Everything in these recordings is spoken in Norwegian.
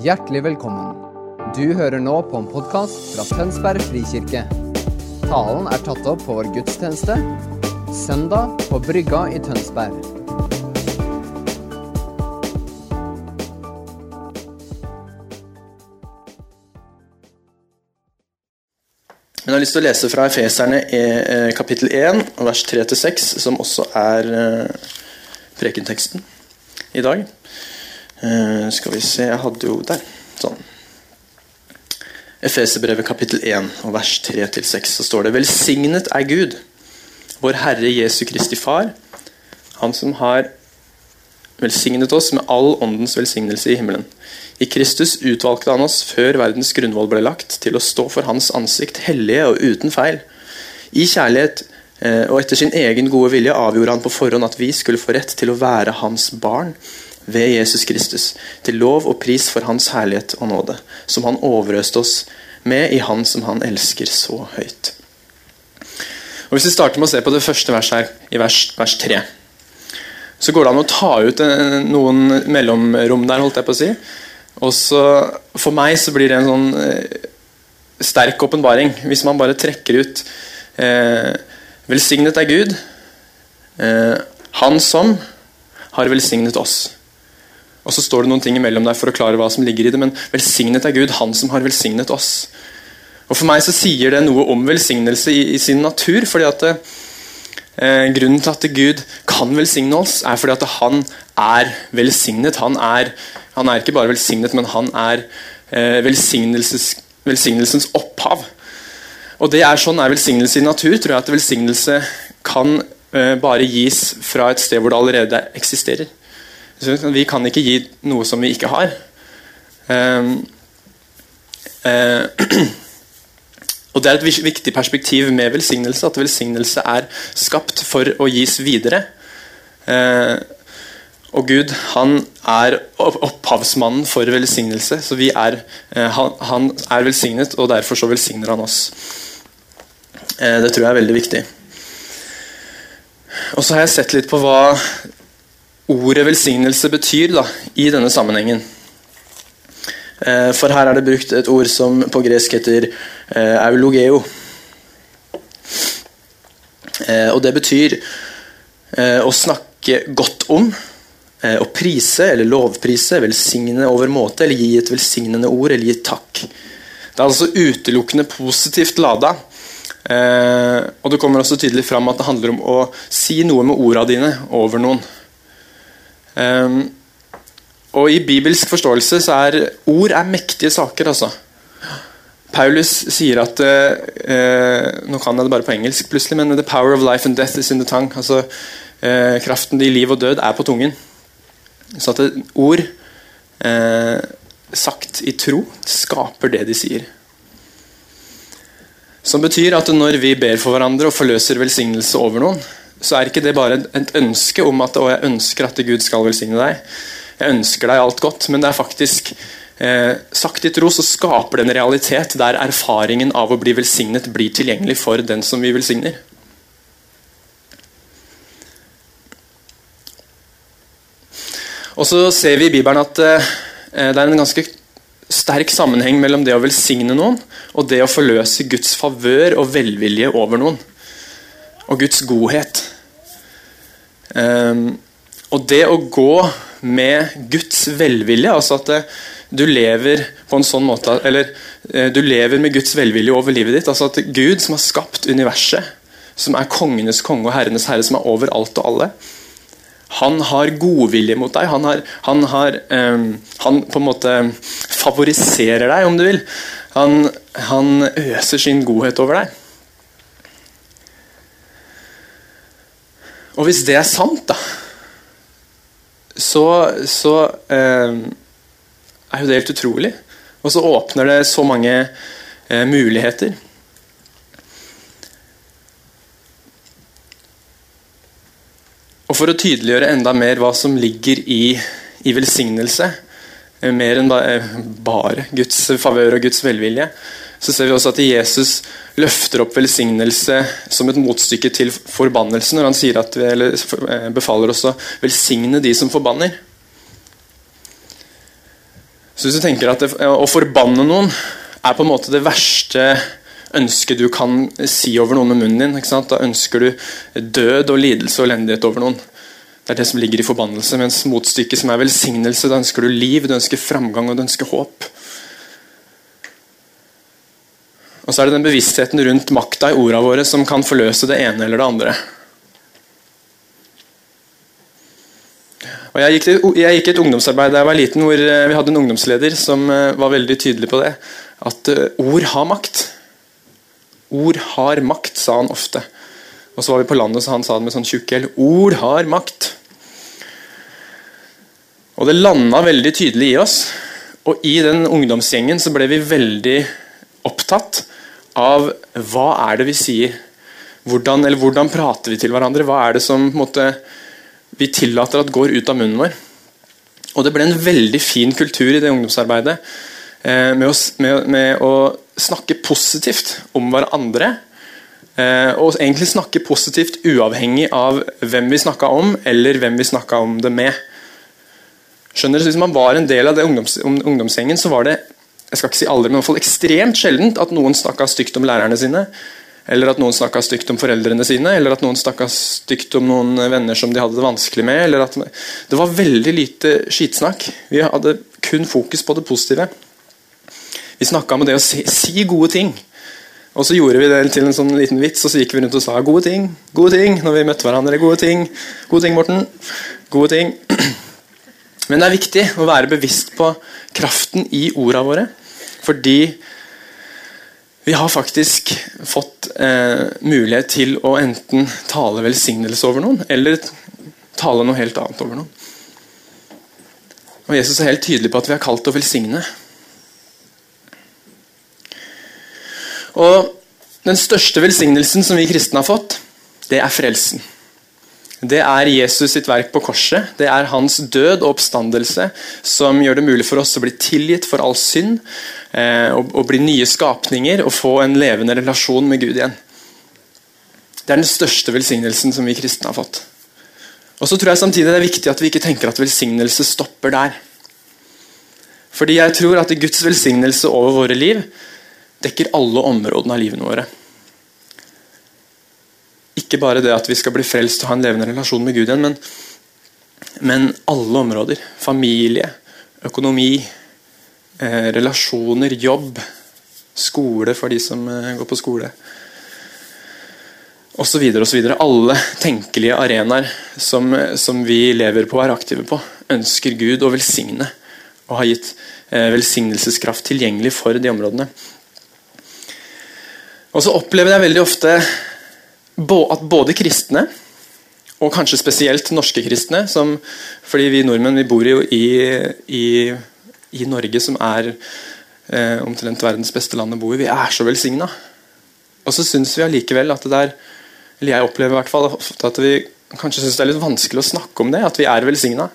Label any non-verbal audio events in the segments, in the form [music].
Hjertelig velkommen. Du hører nå på en podkast fra Tønsberg frikirke. Talen er tatt opp på vår gudstjeneste søndag på Brygga i Tønsberg. Jeg har lyst til å lese fra Efeserne eh, kapittel 1, vers 3-6, som også er eh, prekenteksten i dag. Eh, skal vi se Jeg hadde jo der. Sånn. Efeserbrevet kapittel 1, og vers 3-6, så står det Velsignet er Gud, vår Herre Jesu Kristi Far, Han som har velsignet oss med all åndens velsignelse i himmelen. I Kristus utvalgte han oss før verdens grunnvoll ble lagt, til å stå for hans ansikt hellige og uten feil. I kjærlighet eh, og etter sin egen gode vilje avgjorde han på forhånd at vi skulle få rett til å være hans barn ved Jesus Kristus, til lov og pris for hans herlighet og nåde, som han overøste oss med i Han som han elsker så høyt. Og Hvis vi starter med å se på det første verset her, i vers, vers 3, så går det an å ta ut eh, noen mellomrom der, holdt jeg på å si. Og så, For meg så blir det en sånn eh, sterk åpenbaring hvis man bare trekker ut eh, Velsignet er Gud, eh, Han som har velsignet oss. Og så står det noen ting imellom der for å klare hva som ligger i det, men velsignet er Gud, Han som har velsignet oss. Og For meg så sier det noe om velsignelse i, i sin natur. fordi at det, eh, Grunnen til at Gud kan velsigne oss, er fordi at han er velsignet. Han er, han er ikke bare velsignet, men han er eh, velsignelsens opphav. Og det er Sånn er velsignelse i natur. tror jeg at Velsignelse kan eh, bare gis fra et sted hvor det allerede eksisterer. Vi kan ikke gi noe som vi ikke har. Um, uh, [clears throat] og Det er et viktig perspektiv med velsignelse, at velsignelse er skapt for å gis videre. Uh, og Gud han er opphavsmannen for velsignelse, så er, uh, han, han, er velsignet, og derfor så velsigner han oss. det tror jeg er veldig viktig. Og så har jeg sett litt på hva ordet velsignelse betyr da, i denne sammenhengen. Eh, for her er det brukt et ord som på gresk heter eh, eulogeo. Eh, og det betyr å snakke godt om, å prise eller lovprise, velsigne over måte, eller gi et velsignende ord, eller gi takk. Det er altså utelukkende positivt lada. og det kommer også tydelig fram at det handler om å si noe med orda dine over noen. Um, og I bibelsk forståelse så er ord er mektige saker. altså. Paulus sier at uh, Nå kan jeg det bare på engelsk, plutselig, men the power of life and death is in the tongue. altså uh, Kraften i liv og død er på tungen. Så at ord uh, sagt i tro skaper det de sier. Som betyr at når vi ber for hverandre og forløser velsignelse over noen, så er ikke det bare et ønske om at jeg ønsker at Gud skal velsigne deg. Jeg ønsker deg alt godt, men det er faktisk eh, sagt i tro så skaper det en realitet der erfaringen av å bli velsignet blir tilgjengelig for den som vi velsigner. Og så ser vi i Bibelen at eh, det er en ganske sterk sammenheng mellom det å velsigne noen og det å forløse Guds favør og velvilje over noen og Guds godhet. Um, og det å gå med Guds velvilje, altså at eh, du lever på en sånn måte Eller uh, du lever med Guds velvilje over livet ditt. altså at Gud, som har skapt universet, som er kongenes konge og herrenes herre, som er over alt og alle, han har godvilje mot deg. Han, har, han, har, um, han på en måte favoriserer deg, om du vil. Han, han øser sin godhet over deg. Og hvis det er sant, da, så, så eh, er jo det helt utrolig. Og så åpner det så mange eh, muligheter. Og For å tydeliggjøre enda mer hva som ligger i, i velsignelse, eh, mer enn eh, bare Guds favør og Guds velvilje, så ser vi også at Jesus løfter opp velsignelse som et motstykke til forbannelse når han sier at, eller befaler oss å velsigne de som forbanner. Så hvis du tenker at det, Å forbanne noen er på en måte det verste ønsket du kan si over noen med munnen din. Da ønsker du død og lidelse og elendighet over noen. Det er det som ligger i forbannelse. Mens motstykket som er velsignelse, da ønsker du liv, du ønsker framgang og du ønsker håp. Og så er det den bevisstheten rundt makta i orda våre som kan forløse det ene eller det andre. Og jeg gikk, jeg gikk, et ungdomsarbeid da jeg var liten, hvor eh, vi hadde en ungdomsleder som eh, var veldig tydelig på det. At eh, ord har makt. Ord har makt, sa han ofte. Og så var vi på landet, så han sa det med sånn tjukk. Ord har makt. Og det landa veldig tydelig i oss. Og i den ungdomsgjengen så ble vi veldig opptatt av hva er det vi sier. Hvordan, eller hvordan prater vi til hverandre? Hva er det som måte, vi tillater at går ut av munnen vår? Og Det ble en veldig fin kultur i det ungdomsarbeidet eh, med, å, med, med, å, snakke positivt om hverandre. Eh, og egentlig snakke positivt uavhengig av hvem vi snakka om, eller hvem vi snakka om det med. Skjønner du, Hvis man var en del av det ungdoms, ungdomsgjengen, så var det jeg skal ikke si aldri, men i hvert fall ekstremt sjeldent at noen snakka stygt om lærerne sine. Eller at noen snakka stygt om foreldrene sine, eller at noen snakka stygt om noen venner som de hadde det vanskelig med. Eller at det var veldig lite skitsnakk. Vi hadde kun fokus på det positive. Vi snakka om det å si, si, gode ting. Og så gjorde vi det til en sånn liten vits, og så gikk vi rundt og sa gode ting. Gode ting, når vi møtte hverandre. Gode ting. Gode ting, Morten. Gode ting. [clears throat] Men det er viktig å være bevisst på kraften i orda våre. Fordi vi har faktisk fått eh, mulighet til å enten tale velsignelse over noen, eller tale noe helt annet over noen. Og Jesus er helt tydelig på at vi er kalt til å velsigne. Og Den største velsignelsen som vi kristne har fått, det er frelsen. Det er Jesus sitt verk på korset. Det er hans død og oppstandelse som gjør det mulig for oss å bli tilgitt for all synd, og, og, bli nye skapninger og få en levende relasjon med Gud igjen. Det er den største velsignelsen som vi kristne har fått. Og så tror jeg samtidig det er viktig at vi ikke tenker at velsignelse stopper der. Fordi jeg tror at Guds velsignelse over våre liv dekker alle områdene av livene våre. Ikke bare det at vi skal bli frelst og ha en levende relasjon med Gud igjen, men, men alle områder. Familie, økonomi, eh, relasjoner, jobb, skole for de som eh, går på skole. Så videre. Alle tenkelige arenaer som, som, vi lever på og er aktive på, ønsker Gud å velsigne. Og har gitt eh, velsignelseskraft tilgjengelig for de områdene. Og så opplever jeg veldig ofte at både kristne, og kanskje spesielt norske kristne som, Fordi vi nordmenn vi bor jo i, i, i Norge, som er eh, omtrent verdens beste land å bo i. Vi er så velsigna. Og så syns vi allikevel at det der Eller jeg opplever i hvert fall at vi kanskje syns det er litt vanskelig å snakke om det, at vi er velsigna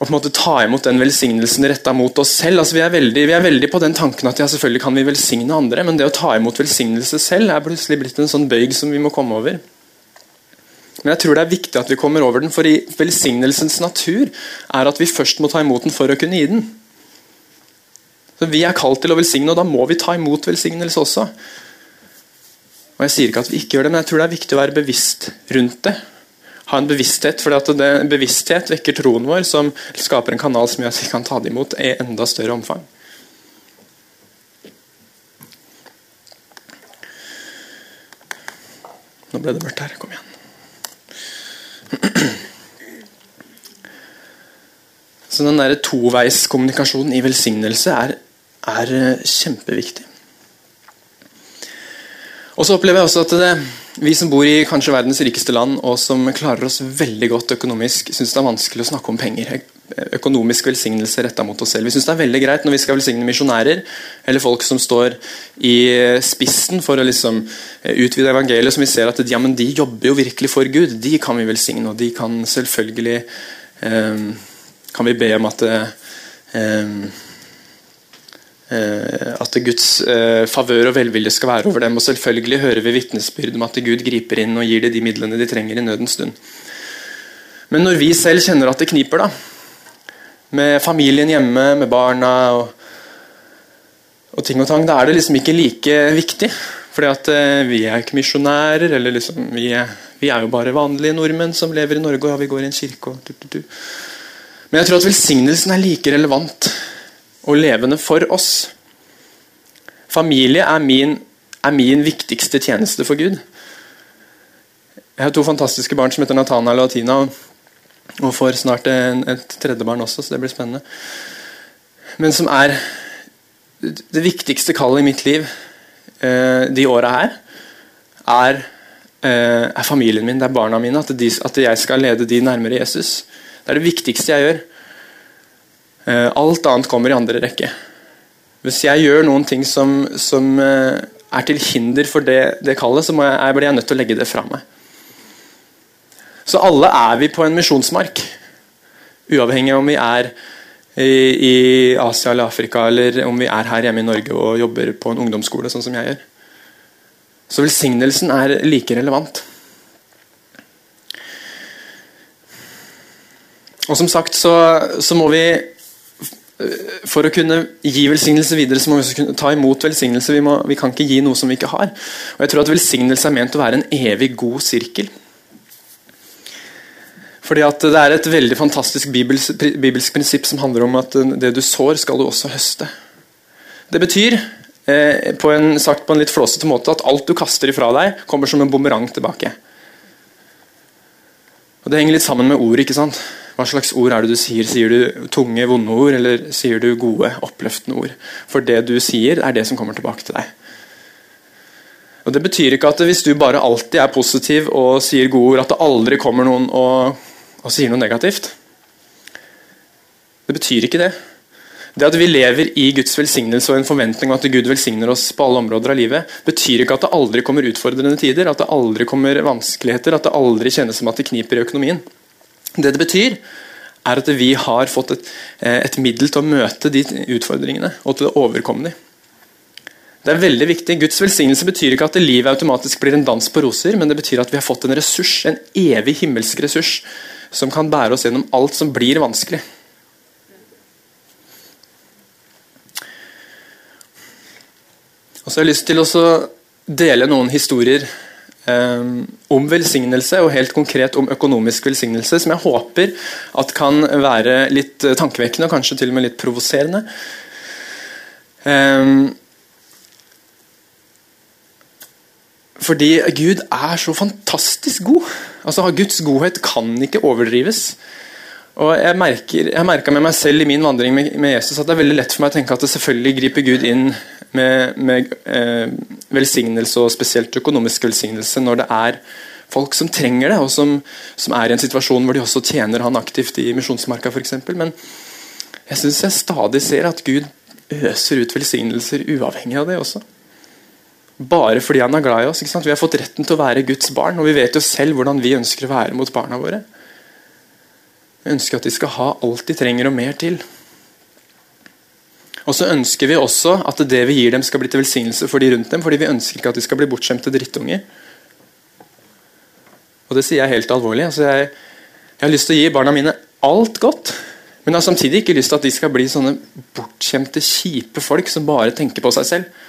og på en måte ta imot den velsignelsen retta mot oss selv. Altså, vi, er veldig, vi, er veldig, på den tanken at ja, selvfølgelig kan vi velsigne andre, men det å ta imot velsignelse selv er plutselig blitt en sånn bøyg som vi må komme over. Men jeg tror det er viktig at vi kommer over den, for i velsignelsens natur er at vi først må ta imot den for å kunne gi den. Så Vi er kalt til å velsigne, og da må vi ta imot velsignelse også. Og Jeg sier ikke at vi ikke gjør det, men jeg tror det er viktig å være bevisst rundt det ha en bevissthet. For bevissthet vekker troen vår, som skaper en kanal som gjør at vi kan ta det imot i enda større omfang. Nå ble det mørkt her. Kom igjen. [clears throat] Så den der toveiskommunikasjonen i velsignelse er, er eh, kjempeviktig. Og så opplever jeg også at det, vi som bor i kanskje verdens rikeste land, og som klarer oss veldig godt økonomisk, syns det er vanskelig å snakke om penger. Økonomisk velsignelse retta mot oss selv. Vi syns det er veldig greit når vi skal velsigne misjonærer, eller folk som står i spissen for å liksom eh, utvide evangeliet, som vi ser at ja, de jobber jo virkelig for Gud. De kan vi velsigne, og de kan selvfølgelig eh, kan vi be om at eh, Eh, at Guds eh, favør og velvilje skal være over dem. Og selvfølgelig hører vi vitnesbyrd om at Gud griper inn og gir dem de midlene de trenger i nødens stund. Men når vi selv kjenner at det kniper, da, med familien hjemme, med barna og, og ting og tang, da er det liksom ikke like viktig. Fordi at eh, vi er ikke misjonærer, eller liksom, vi er, vi er, jo bare vanlige nordmenn som lever i Norge, og ja, vi går i en kirke og du, du, du. Men jeg tror at velsignelsen er like relevant og levende for oss. Familie er min, er min viktigste tjeneste for Gud. Jeg har to fantastiske barn som heter Natana og Tina. Og får snart en, et tredje barn også, så det blir spennende. Men som er det viktigste kallet i mitt liv eh, de åra her, er, eh, er, familien min, det er barna mine. At, de, at, jeg skal lede de nærmere Jesus. Det er det viktigste jeg gjør. Eh, alt annet kommer i andre rekke. Hvis jeg gjør noen ting som, som eh, er til hinder for det, det kallet, så jeg, jeg blir jeg nødt til å legge det fra meg. Så alle er vi på en misjonsmark. Uavhengig om vi er i, i, Asia eller Afrika, eller om vi er her hjemme i Norge og jobber på en ungdomsskole, sånn som jeg gjør. Så velsignelsen er like relevant. Og som sagt så, så må vi for å kunne gi velsignelse videre, så må vi også kunne ta imot velsignelse. Vi, må, vi, kan ikke gi noe som vi ikke har. Og jeg tror at Velsignelse er ment å være en evig god sirkel. Fordi at Det er et veldig fantastisk bibelsk, bibelsk prinsipp som handler om at det du sår, skal du også høste. Det betyr, eh, på en, sagt på en litt flåsete måte, at alt du kaster ifra deg, kommer som en bumerang tilbake. Og Det henger litt sammen med ord. ikke sant? Hva slags ord er det du sier? Sier du tunge, vonde ord, eller sier du gode, oppløftende ord? For det du sier, er det som kommer tilbake til deg. Og Det betyr ikke at hvis du bare alltid er positiv og sier gode ord, at det aldri kommer noen og og sier noe negativt. Det betyr ikke det. Det at vi lever i Guds velsignelse og en forventning om at Gud velsigner oss på alle områder av livet, betyr ikke at det aldri kommer utfordrende tider, at det aldri kommer vanskeligheter, at det aldri kjennes som at det kniper i økonomien. Det det betyr, er at vi har fått et, eh, et middel til å møte de utfordringene og til å overkomme dem. Det er veldig viktig. Guds velsignelse betyr ikke at livet automatisk blir en dans på roser, men det betyr at vi har fått en ressurs, en evig himmelsk ressurs som kan bære oss gjennom alt som blir vanskelig. Og så har jeg lyst til å dele noen historier um, om velsignelse, og helt konkret om økonomisk velsignelse, som jeg håper at kan være litt tankevekkende og kanskje til og med litt provoserende. Um, Fordi Gud er så fantastisk god. Altså Guds godhet kan ikke overdrives. Og Jeg merker, merka med meg selv i min vandring med, med, Jesus at det er veldig lett for meg å tenke at det selvfølgelig griper Gud inn med, med eh, velsignelse, og spesielt økonomisk velsignelse, når det er folk som trenger det, og som, som er i en situasjon hvor de også tjener han aktivt i Misjonsmarka f.eks. Men jeg syns jeg stadig ser at Gud øser ut velsignelser uavhengig av det også bare fordi han er glad i oss. Vi har fått retten til å være Guds barn, og vi vet jo selv hvordan vi ønsker å være mot barna våre. Vi ønsker at de skal ha alt de trenger og mer til. Og så ønsker vi også at det vi gir dem, skal bli til velsignelse for de rundt dem, fordi vi ønsker ikke at de skal bli bortskjemte drittunger. Og det sier jeg helt alvorlig. Altså jeg, jeg, har lyst til å gi barna mine alt godt, men jeg har samtidig ikke lyst til at de skal bli sånne bortskjemte, kjipe folk som bare tenker på seg selv.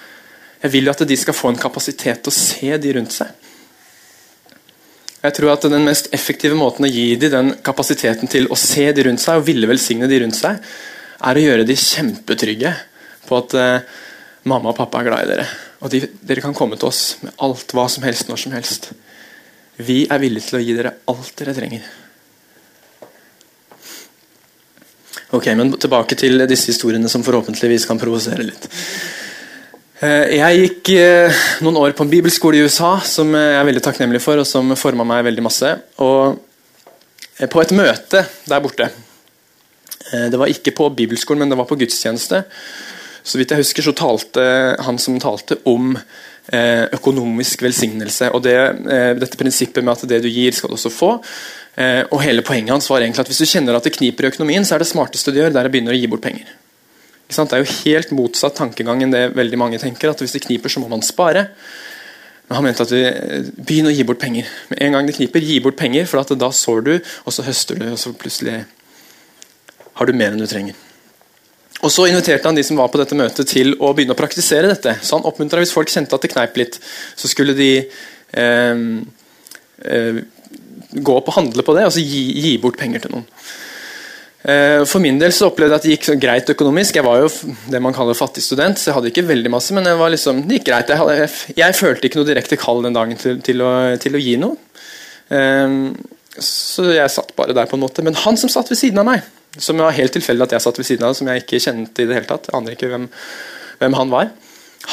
Jeg vil jo at de skal få en kapasitet til å se de rundt seg. Jeg tror at Den mest effektive måten å gi dem den kapasiteten til å se de rundt seg, og ville velsigne de rundt seg, er å gjøre de kjempetrygge på at eh, mamma og pappa er glad i dere. Og de, dere kan komme til oss med alt, hva som helst, når som helst. Vi er villige til å gi dere alt dere trenger. Ok, men Tilbake til disse historiene som forhåpentligvis kan provosere litt. Eh, jeg gikk eh, noen år på en bibelskole i USA som jeg er veldig takknemlig for, og som forma meg veldig masse. Og eh, På et møte der borte Det var ikke på bibelskolen, men det var på gudstjeneste. Så vidt jeg husker, så talte han som talte om økonomisk velsignelse. og det, Dette prinsippet med at det du gir, skal du også få. Og hele Poenget hans var egentlig at hvis du kjenner at det kniper i økonomien, så er det smarteste du gjør, det er å begynne å gi bort penger. Det er jo helt motsatt tankegang enn det veldig mange tenker. at Hvis det kniper, så må man spare. Men han mente at vi begynner å gi bort penger. Med en gang det kniper, gi bort penger, for da sår du, og så høster du, og så plutselig har du mer enn du trenger. Og Så inviterte han de som var på dette møtet til å begynne å praktisere dette. Så han oppmuntra hvis folk kjente at det kneip litt, så skulle de eh, eh, gå opp og handle på det, og så gi, gi bort penger til noen. Eh, for min del så opplevde jeg at det gikk greit økonomisk. Jeg var jo det man kaller fattig student, så jeg hadde ikke veldig masse, men liksom, det gikk greit. Jeg, hadde, jeg, jeg, følte ikke noe direkte kall den dagen til, til, å, til å, gi noe. Um, så jeg satt bare der, på en måte. Men han som satt ved siden av meg, som var helt tilfeldig at jeg satt ved siden av, som jeg ikke kjente i det hele tatt. Aner ikke hvem, hvem, han var.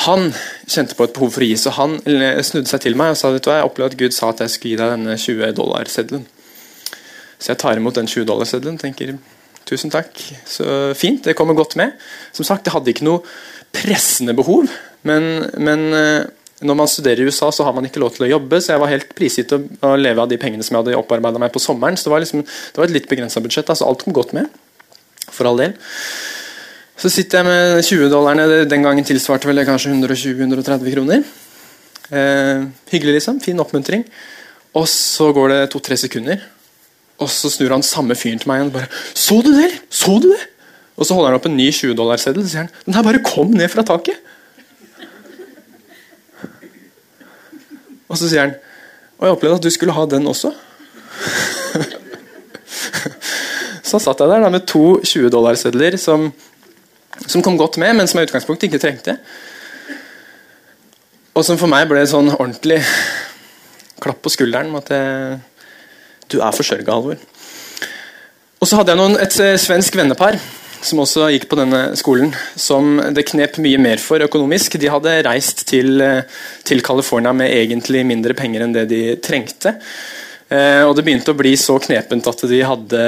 Han kjente på et behov for å gi, så han snudde seg til meg og sa vet du hva, jeg opplevde at Gud sa at jeg skulle gi deg denne 20 dollar-seddelen. Så jeg tar imot den 20 dollar-seddelen tenker tusen takk, så fint, det kommer godt med. Som sagt, jeg hadde ikke noe pressende behov, men, men eh, når man studerer i USA, så har man ikke lov til å jobbe, så jeg var helt prisgitt å, å leve av de pengene som jeg hadde opparbeida meg på sommeren. Så det var, liksom, det var et litt begrensa budsjett. altså Alt kom godt med. For all del. Så sitter jeg med 20-dollarene. Den gangen tilsvarte vel det kanskje 120-130 kroner. Eh, hyggelig, liksom. Fin oppmuntring. Og så går det to-tre sekunder, og så snur han samme fyren til meg igjen bare 'Så du det? Så du det?' Og så holder han opp en ny 20-dollarseddel og sier han, 'Den her bare kom ned fra taket'. Og så sier han Og jeg opplevde at du skulle ha den også. så satt jeg der da, med to 20-dollarsedler som, som kom godt med, men som jeg i utgangspunktet ikke trengte. Og som for meg ble sånn ordentlig klapp på skulderen med at jeg, du er forsørga, Halvor. Og så hadde jeg noen, et eh, svensk vennepar som også gikk på denne skolen, som det knep mye mer for økonomisk. De hadde reist til, eh, til California med egentlig mindre penger enn det de trengte. Eh, og Det begynte å bli så knepent at de hadde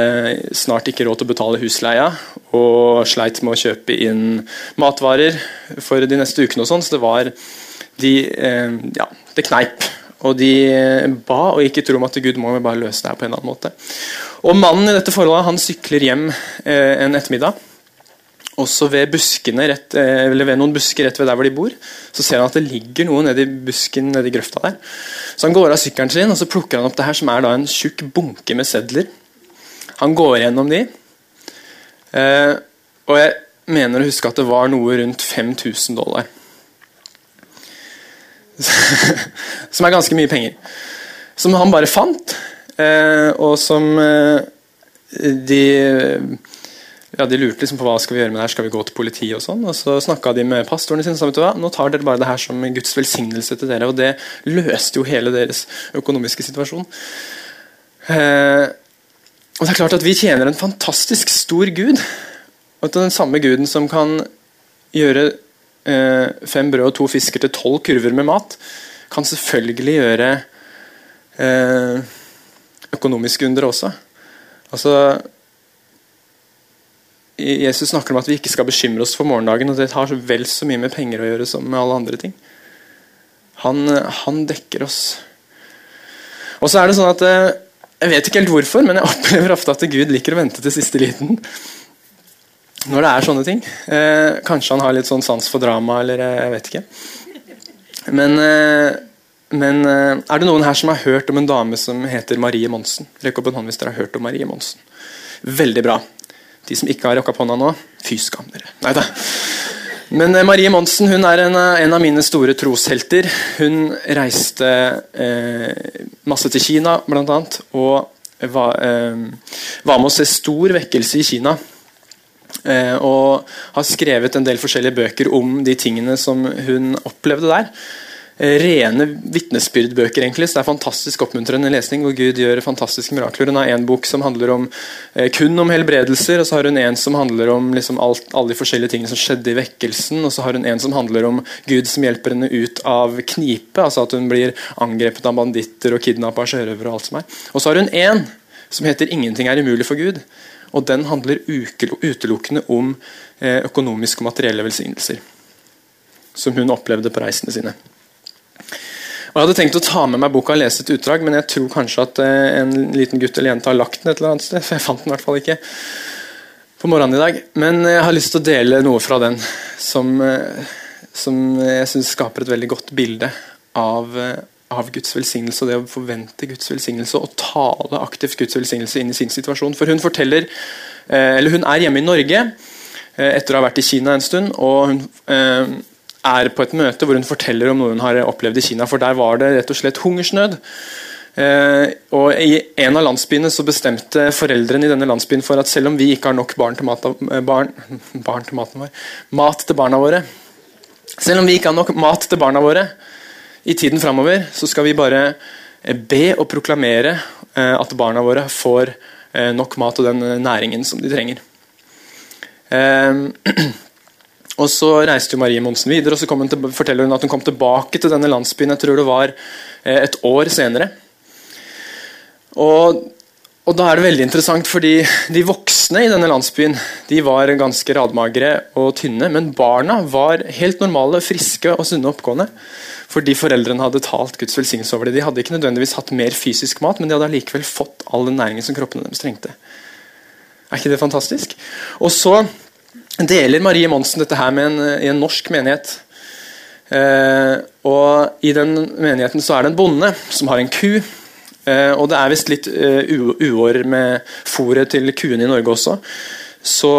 snart ikke råd til å betale husleia, og sleit med å kjøpe inn matvarer for de neste ukene. og sånn, Så det var de, ja, det kneip. Og de ba og gikk i tro om at Gud må bare løse det her på en annen måte. Og Mannen i dette forholdet han sykler hjem eh, en ettermiddag. Også ved buskene rett, eh, eller ved noen busker rett ved der hvor de bor, så ser han at det ligger noe nedi busken nedi grøfta der. Så Han går av sykkelen sin og så plukker han opp det her, som er da en tjukk bunke med sedler. Han går gjennom de. Eh, og jeg mener å huske at det var noe rundt 5000 dollar. [laughs] som er ganske mye penger. Som han bare fant. Eh, og som eh, de ja, De lurte liksom på hva skal vi gjøre med det her, skal vi gå til politiet og sånn. Og så snakka de med pastorene sine og sa nå tar dere bare det her som Guds velsignelse til dere. Og det løste jo hele deres økonomiske situasjon. Eh, og det er klart at Vi tjener en fantastisk stor gud. Og at den samme guden som kan gjøre fem brød og to fisker til tolv kurver med mat, kan selvfølgelig gjøre eh, økonomiske under også. Altså, Jesus snakker om at vi ikke skal bekymre oss for morgendagen, og det har vel så mye med penger å gjøre som med alle andre ting. Han, han dekker oss. Og så er det sånn at eh, Jeg vet ikke helt hvorfor, men jeg opplever ofte at Gud liker å vente til siste liten når det er sånne ting. Eh, kanskje han har litt sånn sans for drama, eller eh, jeg vet ikke. Men eh, men eh, er det noen her som har hørt om en dame som heter Marie Monsen? Rekk opp en hånd hvis dere har hørt om Marie Monsen. Veldig bra. De som ikke har rakka opp hånda nå, fy skam dere. Neida. Men uh, Marie Monsen hun er en, uh, en, av mine store troshelter. Hun reiste masse til Kina, blant annet, og var, var med å se stor vekkelse i Kina. Og har skrevet en del forskjellige bøker om de tingene som hun opplevde der. Eh, rene vitnesbyrdbøker. egentlig, så Det er fantastisk oppmuntrende lesning hvor Gud gjør fantastiske mirakler. Hun har en bok som handler om, eh, kun om helbredelser, og så har hun en som handler om liksom alt, alle de forskjellige tingene som skjedde i vekkelsen, og så har hun en som handler om Gud som hjelper henne ut av knipe, altså at hun blir angrepet av banditter og kidnappa av sjørøvere. Og alt som er. Og så har hun en som heter 'Ingenting er umulig for Gud'. Og Den handler utelukkende om eh, økonomiske og materielle velsignelser. Som hun opplevde på reisene sine. Og Jeg hadde tenkt å ta med meg boka og lese et utdrag, men jeg tror kanskje at eh, en liten gutt eller jente har lagt den et eller annet sted. [laughs] For jeg fant den i hvert fall ikke på morgenen i dag. Men jeg har lyst til å dele noe fra den som, eh, som jeg syns skaper et veldig godt bilde av, eh, av Guds velsignelse og det å forvente Guds velsignelse og tale aktivt Guds velsignelse inn i sin situasjon. For hun forteller eh, eller hun er hjemme i Norge eh, etter å ha vært i Kina en stund. og hun eh, er på et møte hvor hun forteller om noe hun har opplevd i Kina. For der var det rett og slett hungersnød. Og I en av landsbyene så bestemte foreldrene i denne landsbyen for at selv om vi ikke har nok barn til, mat, barn, barn til maten vår, mat til barna våre Selv om vi ikke har nok mat til barna våre i tiden framover, så skal vi bare eh, be og proklamere eh, at barna våre får eh, nok mat og den næringen som de trenger. Eh, [clears throat] og Så reiste jo Marie Monsen videre og så hun til, forteller hun at hun kom tilbake til denne landsbyen jeg tror det var et år senere. Og, og, da er det veldig interessant, fordi de voksne i denne landsbyen de var ganske radmagre og tynne, men barna var helt normale, friske og sunne oppgående. Fordi foreldrene hadde talt Guds velsignelse over det. De hadde ikke nødvendigvis hatt mer fysisk mat, men de hadde allikevel fått all den næringen som kroppene deres trengte. Er ikke det fantastisk? Og så deler Marie Monsen dette her med en, i en norsk menighet. Eh, og I den menigheten så er det en bonde som har en ku Eh, og det er visst litt eh, uår med fôret til kuene i Norge også. Så,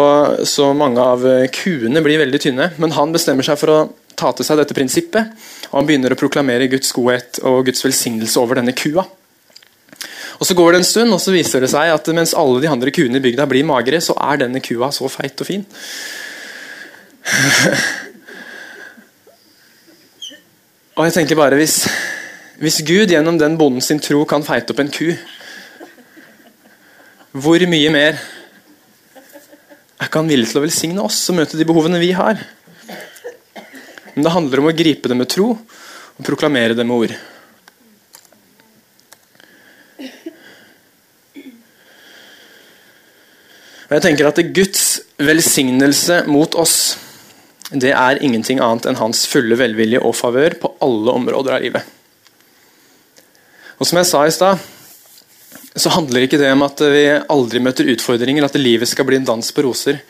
så, mange av eh, kuene blir veldig tynne. Men han bestemmer seg for å ta til seg dette prinsippet. Og han begynner å proklamere Guds godhet og Guds velsignelse over denne kua. Og Så går det en stund, og så viser det seg at mens alle de andre kuene i bygda blir magre, så er denne kua så feit og fin. [laughs] og jeg tenker bare hvis hvis Gud gjennom den bonden sin tro kan feite opp en ku, hvor mye mer er ikke han villig til å velsigne oss og møte de behovene vi har? Men det handler om å gripe det med tro og proklamere det med ord. Og jeg tenker at Guds velsignelse mot oss det er ingenting annet enn hans fulle velvilje og favør på alle områder av livet. Og som jeg sa i stad, så handler ikke det om at vi aldri møter utfordringer, at livet skal bli en dans på roser.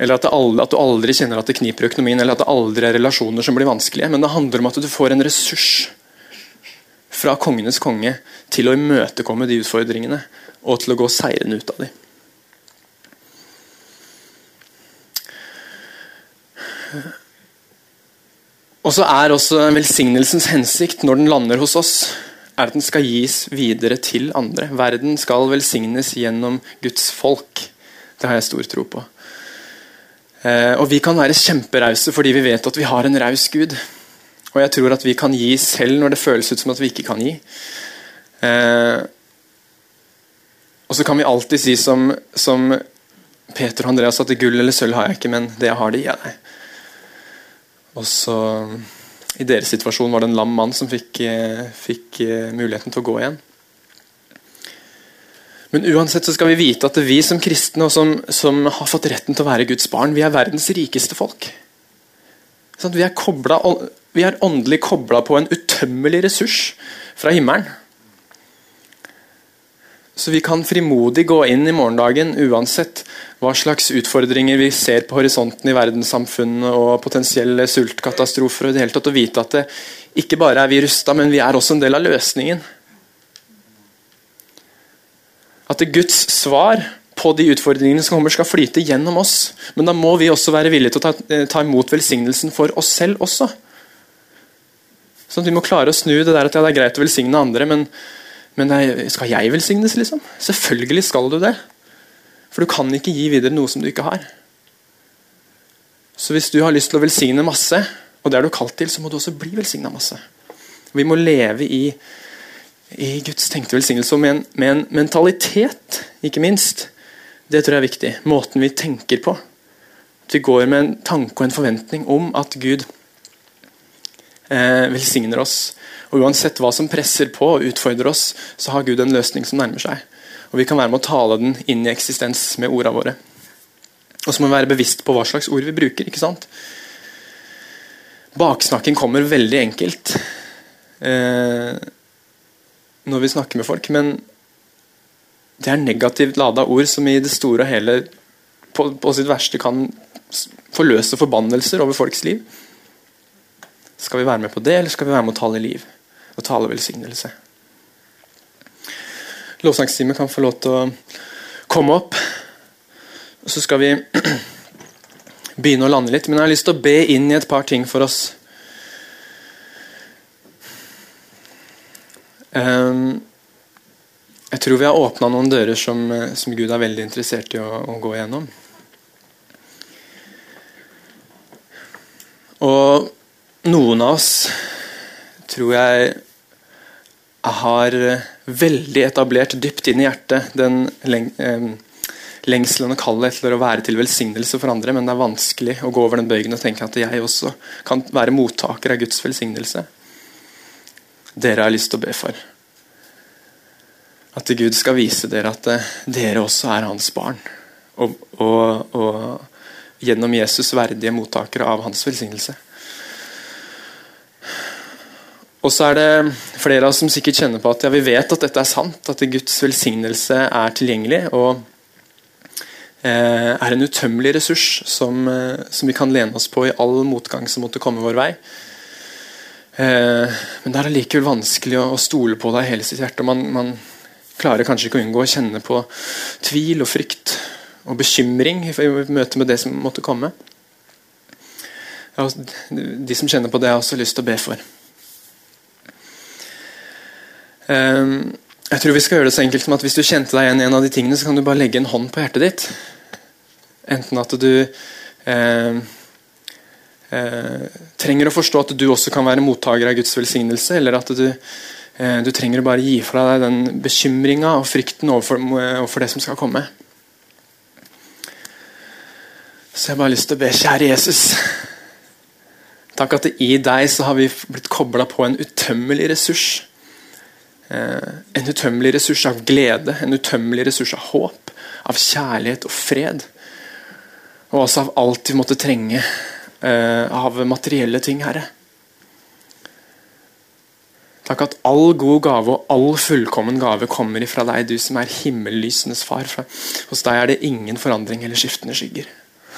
Eller at, aldri, at, du aldri kjenner at det kniper i økonomien, eller at det aldri er relasjoner som blir vanskelige. Men det handler om at du får en ressurs fra kongenes konge til å imøtekomme de utfordringene og til å gå seirende ut av dem. Og så er også velsignelsens hensikt når den lander hos oss, er at den skal gis videre til andre. Verden skal velsignes gjennom Guds folk. Det har jeg stor tro på. Eh, og Vi kan være kjemperause fordi vi vet at vi har en raus Gud. Og jeg tror at vi kan gi selv når det føles ut som at vi ikke kan gi. Eh, og så kan vi alltid si som, som Peter og Andreas at gull eller sølv har jeg ikke, men det jeg har, det gir jeg deg. Og så i deres situasjon var det en lam mann som fikk, eh, fikk muligheten til å gå igjen. Men uansett så skal vi vite at vi som kristne og som, som har fått retten til å være Guds barn, vi er verdens rikeste folk. Sånn, vi, er koblet, vi er åndelig kobla på en utømmelig ressurs fra himmelen. Så vi kan frimodig gå inn i morgendagen uansett hva slags utfordringer vi ser på horisonten i verdenssamfunnet og potensielle sultkatastrofer. og det hele tatt å vite at det ikke bare er vi rusta, men vi er også en del av løsningen. Det Guds svar på de utfordringene som kommer, skal flyte gjennom oss. Men da må vi også være villige til å ta, eh, ta imot velsignelsen for oss selv også. Sånn at Vi må klare å snu det der at ja, det er greit å velsigne andre, men men skal jeg velsignes, liksom? Selvfølgelig skal du det. For du kan ikke gi videre noe som du ikke har. Så hvis du har lyst til å velsigne masse, og det er du kalt til, så må du også bli velsigna masse. Vi må leve i, i Guds tenkte velsignelse med en, med en, mentalitet, ikke minst. Det tror jeg er viktig. Måten vi tenker på. At vi går med en tanke og en forventning om at Gud eh, velsigner oss og Uansett hva som presser på og utfordrer oss, så har Gud en løsning som nærmer seg. Og Vi kan være med å tale den inn i eksistens med ordene våre. Og så må vi være bevisst på hva slags ord vi bruker. ikke sant? Baksnakken kommer veldig enkelt eh, når vi snakker med folk, men det er negativt lada ord som i det store og hele på, på sitt verste kan forløse forbannelser over folks liv. Skal vi være med på det, eller skal vi være med å tale liv? og tale velsignelse. Lovsangstimen kan få lov til å komme opp. Så skal vi [clears throat] begynne å lande litt, men jeg har lyst til å be inn i et par ting for oss. Jeg tror vi har åpna noen dører som, som, Gud er veldig interessert i å, å gå igjennom. Og noen av oss tror jeg har veldig etablert dypt inn i hjertet den leng eh, lengselen og kallet til å være til velsignelse for andre, men det er vanskelig å gå over den bøygen og tenke at jeg også kan være mottaker av Guds velsignelse. Dere har lyst til å be for. At Gud skal vise dere at eh, dere også er hans barn. Og, og, og gjennom Jesus verdige mottakere av hans velsignelse. Og så er det flere av oss som sikkert kjenner på at ja, vi vet at dette er sant, at Guds velsignelse er tilgjengelig og eh, er en utømmelig ressurs som, eh, som, vi kan lene oss på i all motgang som måtte komme vår vei. Eh, men det er allikevel vanskelig å, å, stole på deg hele sitt hjerte. Man, man, klarer kanskje ikke å unngå å kjenne på tvil og frykt og bekymring i møte med det som måtte komme. De som kjenner på det, har også lyst til å be for. Eh, jeg tror vi skal gjøre det så enkelt som at Hvis du kjente deg igjen i en av de tingene, så kan du bare legge en hånd på hjertet ditt. Enten at du eh, trenger å forstå at du også kan være mottaker av Guds velsignelse, eller at du, eh, du trenger å bare gi fra deg den bekymringa og frykten overfor, overfor, det som skal komme. Så jeg har bare lyst til å be, kjære Jesus Takk at i deg så har vi blitt kobla på en utømmelig ressurs Eh, en utømmelig ressurs av glede, en utømmelig ressurs av håp, av kjærlighet og fred. Og også av alt vi måtte trenge eh, av materielle ting, Herre. Takk at all god gave og all fullkommen gave kommer ifra deg, du som er himmellysenes far. hos deg er det ingen forandring eller skiftende skygger.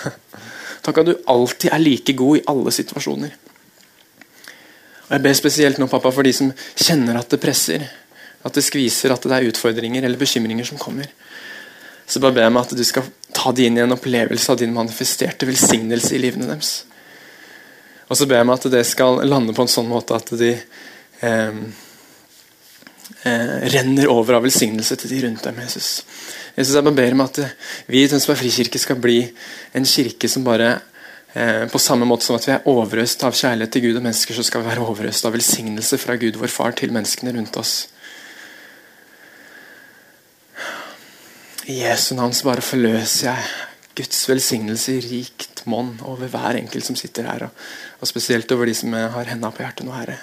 [laughs] Takk at du alltid er like god i alle situasjoner. Og Jeg ber spesielt nå, pappa, for de som kjenner at det presser at det skviser, at det er utfordringer eller bekymringer som kommer. Så bare ber jeg meg at du skal ta de inn i en opplevelse av din manifesterte velsignelse i livene deres. Og så ber jeg meg at det skal lande på en sånn måte at de eh, eh, renner over av velsignelse til de rundt dem. Jesus. Jesus, jeg bare ber meg at vi i Tønsberg frikirke skal bli en kirke som bare eh, på samme måte som at vi er overøst av kjærlighet til Gud og mennesker, så skal vi være overøst av velsignelse fra Gud, vår Far, til menneskene rundt oss. I Jesu navn så bare forløser jeg Guds velsignelse rikt monn over hver enkelt som sitter her, og, og spesielt over de som har henda på hjertet nå, Herre.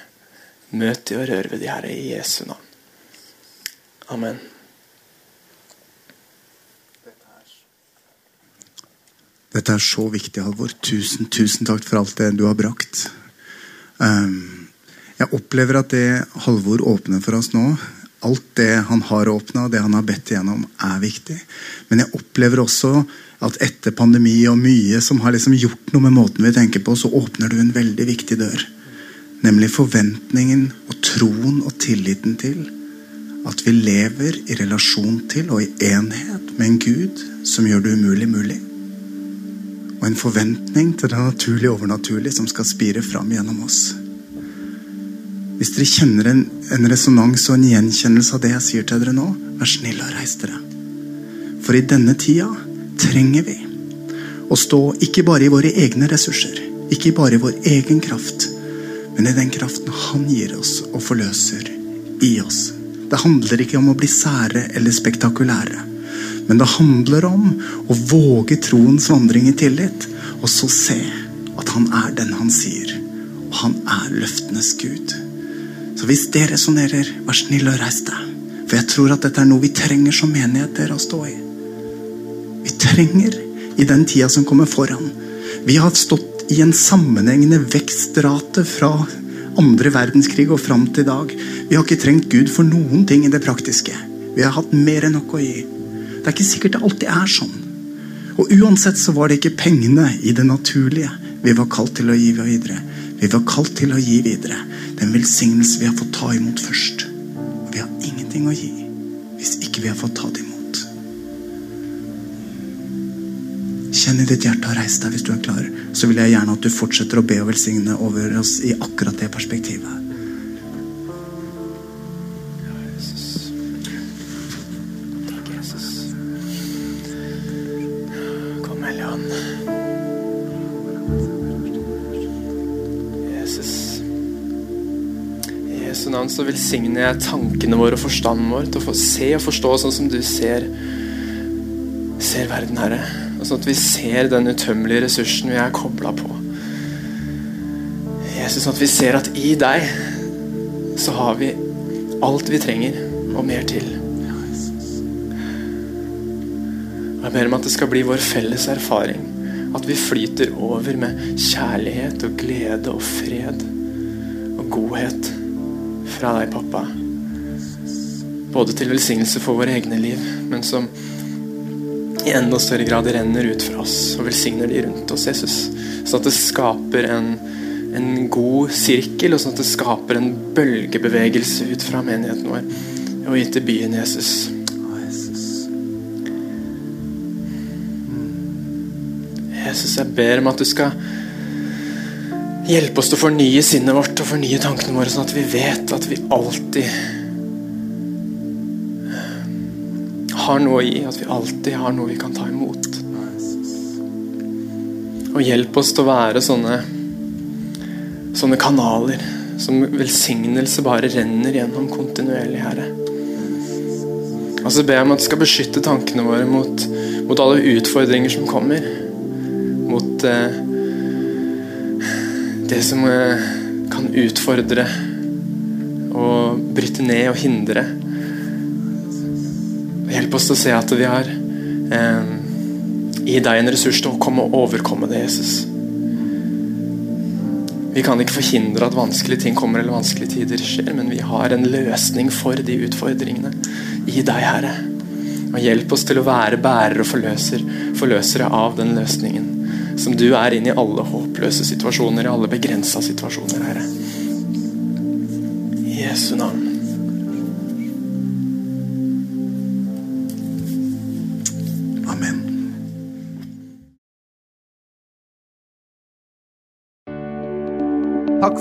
Møt de og rør ved de, Herre, i Jesu navn. Amen. Dette er så viktig, Halvor. Tusen, tusen takk for alt det du har brakt. Um, jeg opplever at det Halvor åpner for oss nå, alt det han har åpna, det han har bedt igjennom, er viktig. Men jeg opplever også at etter pandemi og mye som har liksom gjort noe med måten vi tenker på, så åpner du en veldig viktig dør. Nemlig forventningen og troen og tilliten til at vi lever i relasjon til og i enhet med en Gud som gjør det umulig mulig. Og en forventning til det naturlige overnaturlige som skal spire fram gjennom oss. Hvis dere kjenner en, en resonans og en gjenkjennelse av det jeg sier til dere nå, vær snill og reis dere. For i denne tida trenger vi å stå ikke bare i våre egne ressurser, ikke bare i vår egen kraft, men i den kraften Han gir oss og forløser i oss. Det handler ikke om å bli sære eller spektakulære. Men det handler om å våge troens vandring i tillit, og så se at han er den han sier. Og han er løftenes Gud. Så hvis det resonnerer, vær snill og reis deg. For jeg tror at dette er noe vi trenger som menighet dere å stå i. Vi trenger i den tida som kommer foran. Vi har stått i en sammenhengende vekstrate fra andre verdenskrig og fram til i dag. Vi har ikke trengt Gud for noen ting i det praktiske. Vi har hatt mer enn nok å gi. Det er ikke sikkert det alltid er sånn. Og uansett så var det ikke pengene i det naturlige vi var kalt til å gi videre. Vi var kalt til å gi videre den velsignelse vi har fått ta imot først. Og vi har ingenting å gi hvis ikke vi har fått ta det imot. Kjenn i ditt hjerte og reis deg hvis du er klar. Så vil jeg gjerne at du fortsetter å be og velsigne over oss i akkurat det perspektivet. Navn så velsigner jeg tankene våre og forstanden vår til å få se og forstå sånn som du ser, ser verden, Herre. Og sånn at vi ser den utømmelige ressursen vi er kobla på. Jesus, sånn at vi ser at i deg så har vi alt vi trenger, og mer til. Jeg ber om at det skal bli vår felles erfaring. At vi flyter over med kjærlighet og glede og fred og godhet fra deg, pappa. Både til velsignelse for våre egne liv, men som i enda større grad renner ut fra oss og velsigner de rundt oss, Jesus. Sånn at det skaper en, en god sirkel, og sånn at det skaper en bølgebevegelse ut fra menigheten vår og ut til byen, Jesus. Jesus, jeg ber om at du skal hjelpe oss til å fornye sinnet vårt og fornye tankene våre, sånn at vi vet at vi alltid har noe å gi, at vi alltid har noe vi kan ta imot. Og hjelp oss til å være sånne, sånne kanaler som velsignelse bare renner gjennom kontinuerlig, Herre. Og så ber jeg om at du skal beskytte tankene våre mot, mot alle utfordringer som kommer. Mot eh, det som eh, kan utfordre og bryte ned og hindre. Oss til å se at vi har eh, i deg en ressurs til å komme og overkomme det, Jesus. Vi kan ikke forhindre at vanskelige ting kommer eller vanskelige tider skjer, men vi har en løsning for de utfordringene i deg, Herre. Og Hjelp oss til å være bærere og forløser, forløsere av den løsningen som du er inn i alle håpløse situasjoner, i alle begrensa situasjoner, Herre. I Jesu navn.